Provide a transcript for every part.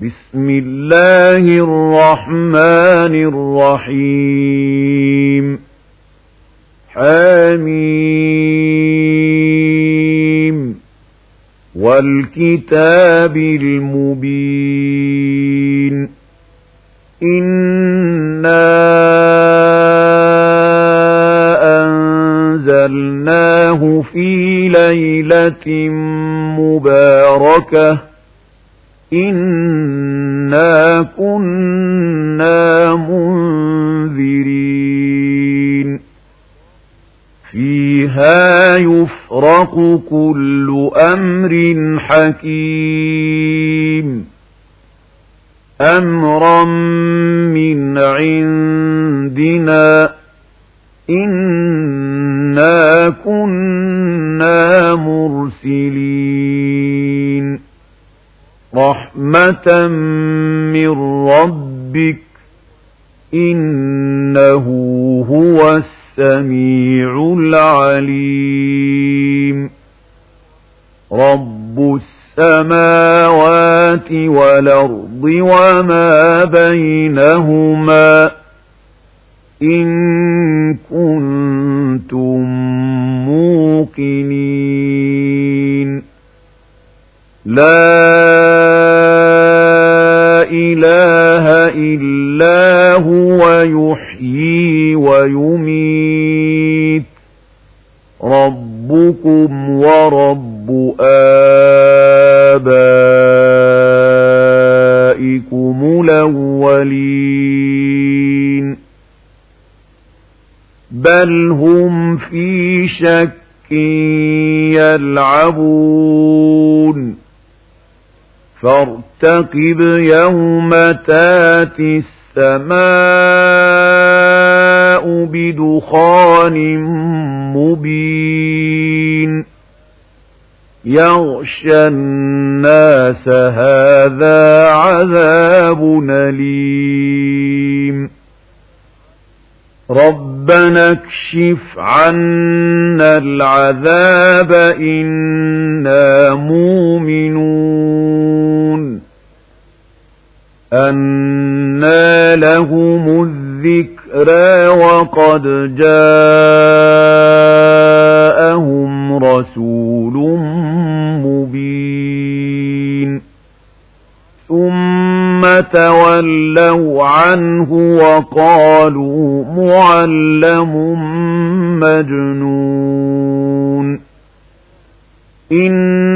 بسم الله الرحمن الرحيم. حميم. والكتاب المبين. إنا أنزلناه في ليلة مباركة. إنا كنا منذرين فيها يفرق كل أمر حكيم أمرا من عندنا إنا كنا رحمة من ربك إنه هو السميع العليم. رب السماوات والأرض وما بينهما إن كنتم موقنين. لا إله إلا هو يحيي ويميت. ربكم ورب آبائكم الأولين. بل هم في شك يلعبون. فارتقب يوم تاتي السماء بدخان مبين. يغشى الناس هذا عذاب أليم. ربنا اكشف عنا العذاب إنا مؤمنون. أنا لهم الذكرى وقد جاءهم رسول مبين ثم تولوا عنه وقالوا معلم مجنون إنا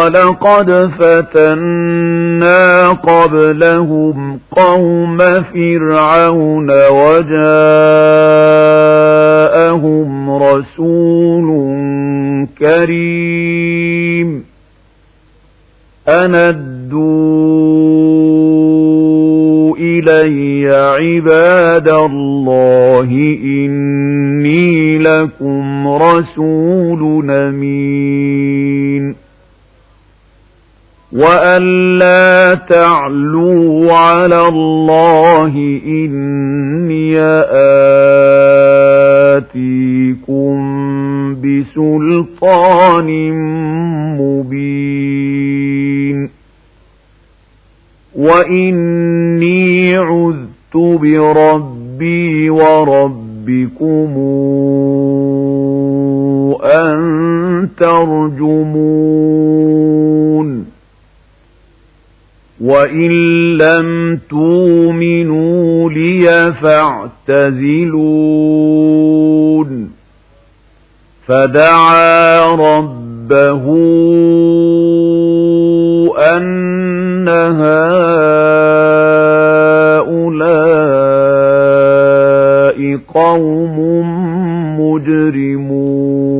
ولقد فتنا قبلهم قوم فرعون وجاءهم رسول كريم. أندوا إلي عباد الله إني لكم رسول أمين وأن لا تعلوا على الله إني آتيكم بسلطان مبين وإني عذت بربي وربكم أن ترجمون وإن لم تؤمنوا لي فاعتزلون فدعا ربه أن هؤلاء قوم مجرمون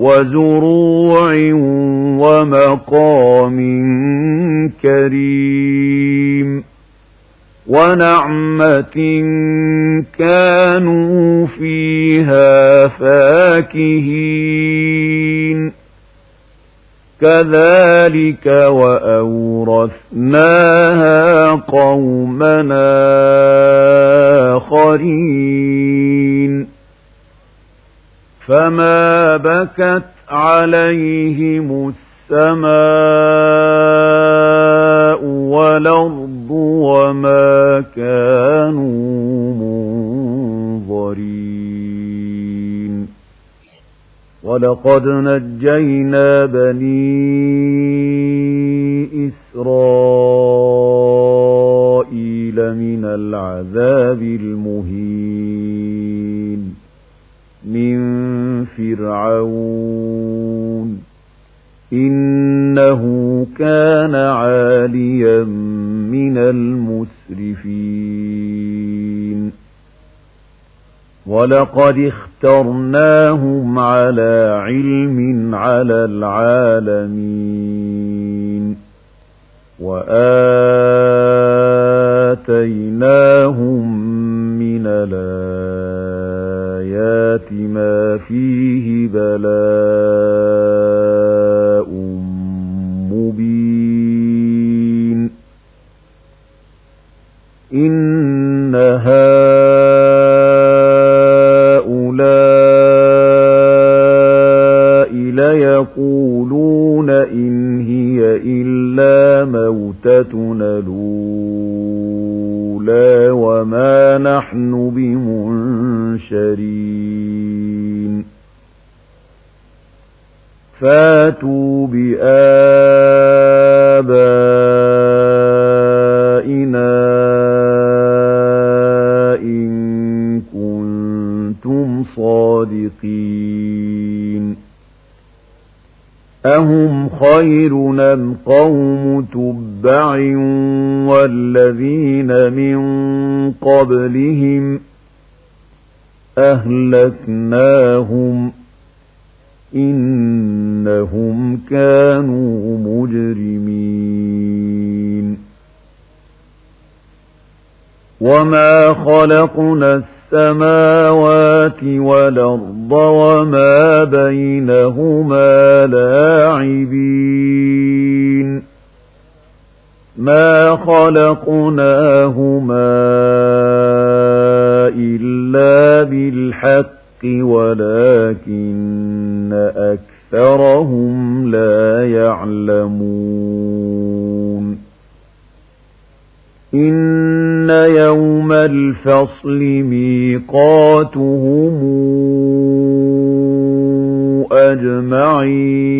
وزروع ومقام كريم ونعمة كانوا فيها فاكهين. كذلك وأورثناها قومنا آخرين. فما بكت عليهم السماء والأرض وما كانوا منظرين ولقد نجينا بني إسرائيل من العذاب ولقد اخترناهم على علم على العالمين وآتيناهم من الآيات ما فيه بلاء مبين موتتنا الأولى وما نحن بمنشرين. فاتوا بآبائنا إن كنتم صادقين. أهم خير أم قوم تبع والذين من قبلهم أهلكناهم إنهم كانوا مجرمين وما خلقنا السماوات والأرض وما بينهما لاعبين ما خلقناهما إلا بالحق ولكن أكثرهم لا يعلمون إن يوم الفصل ميقاتهم أجمعين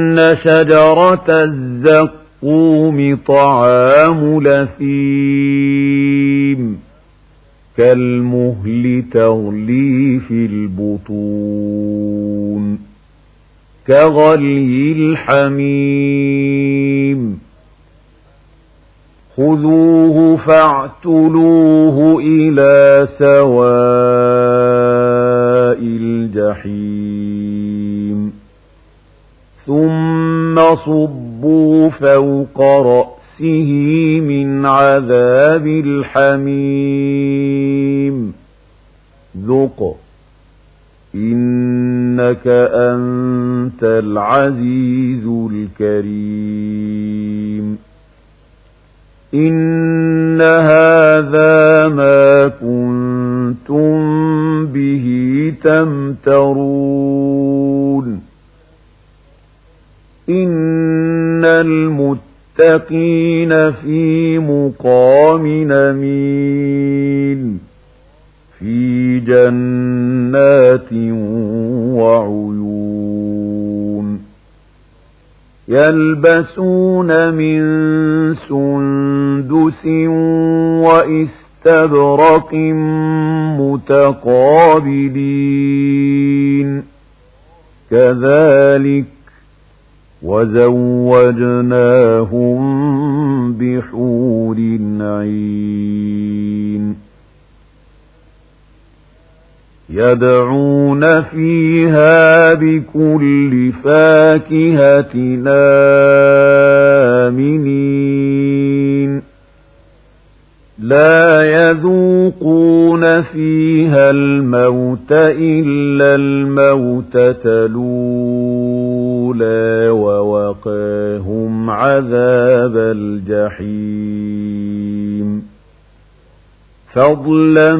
شجرة الزقوم طعام لثيم كالمهل تغلي في البطون كغلي الحميم خذوه فاعتلوه إلى سواء الجحيم ثم صبوا فوق رأسه من عذاب الحميم. ذق. إنك أنت العزيز الكريم. المتقين في مقام أمين في جنات وعيون يلبسون من سندس وإستبرق متقابلين كذلك وزوجناهم بحور عين. يدعون فيها بكل فاكهة آمنين لا يذوقون فيها الموت إلا الموتة الأولى ووقاهم عذاب الجحيم. فضلا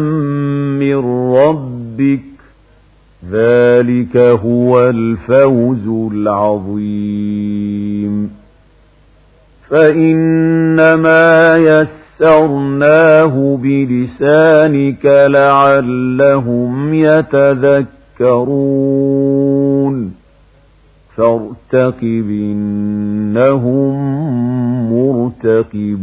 من ربك ذلك هو الفوز العظيم. فإنما يسرناه بلسانك لعلهم يتذكرون فارتقب إنهم مرتقبون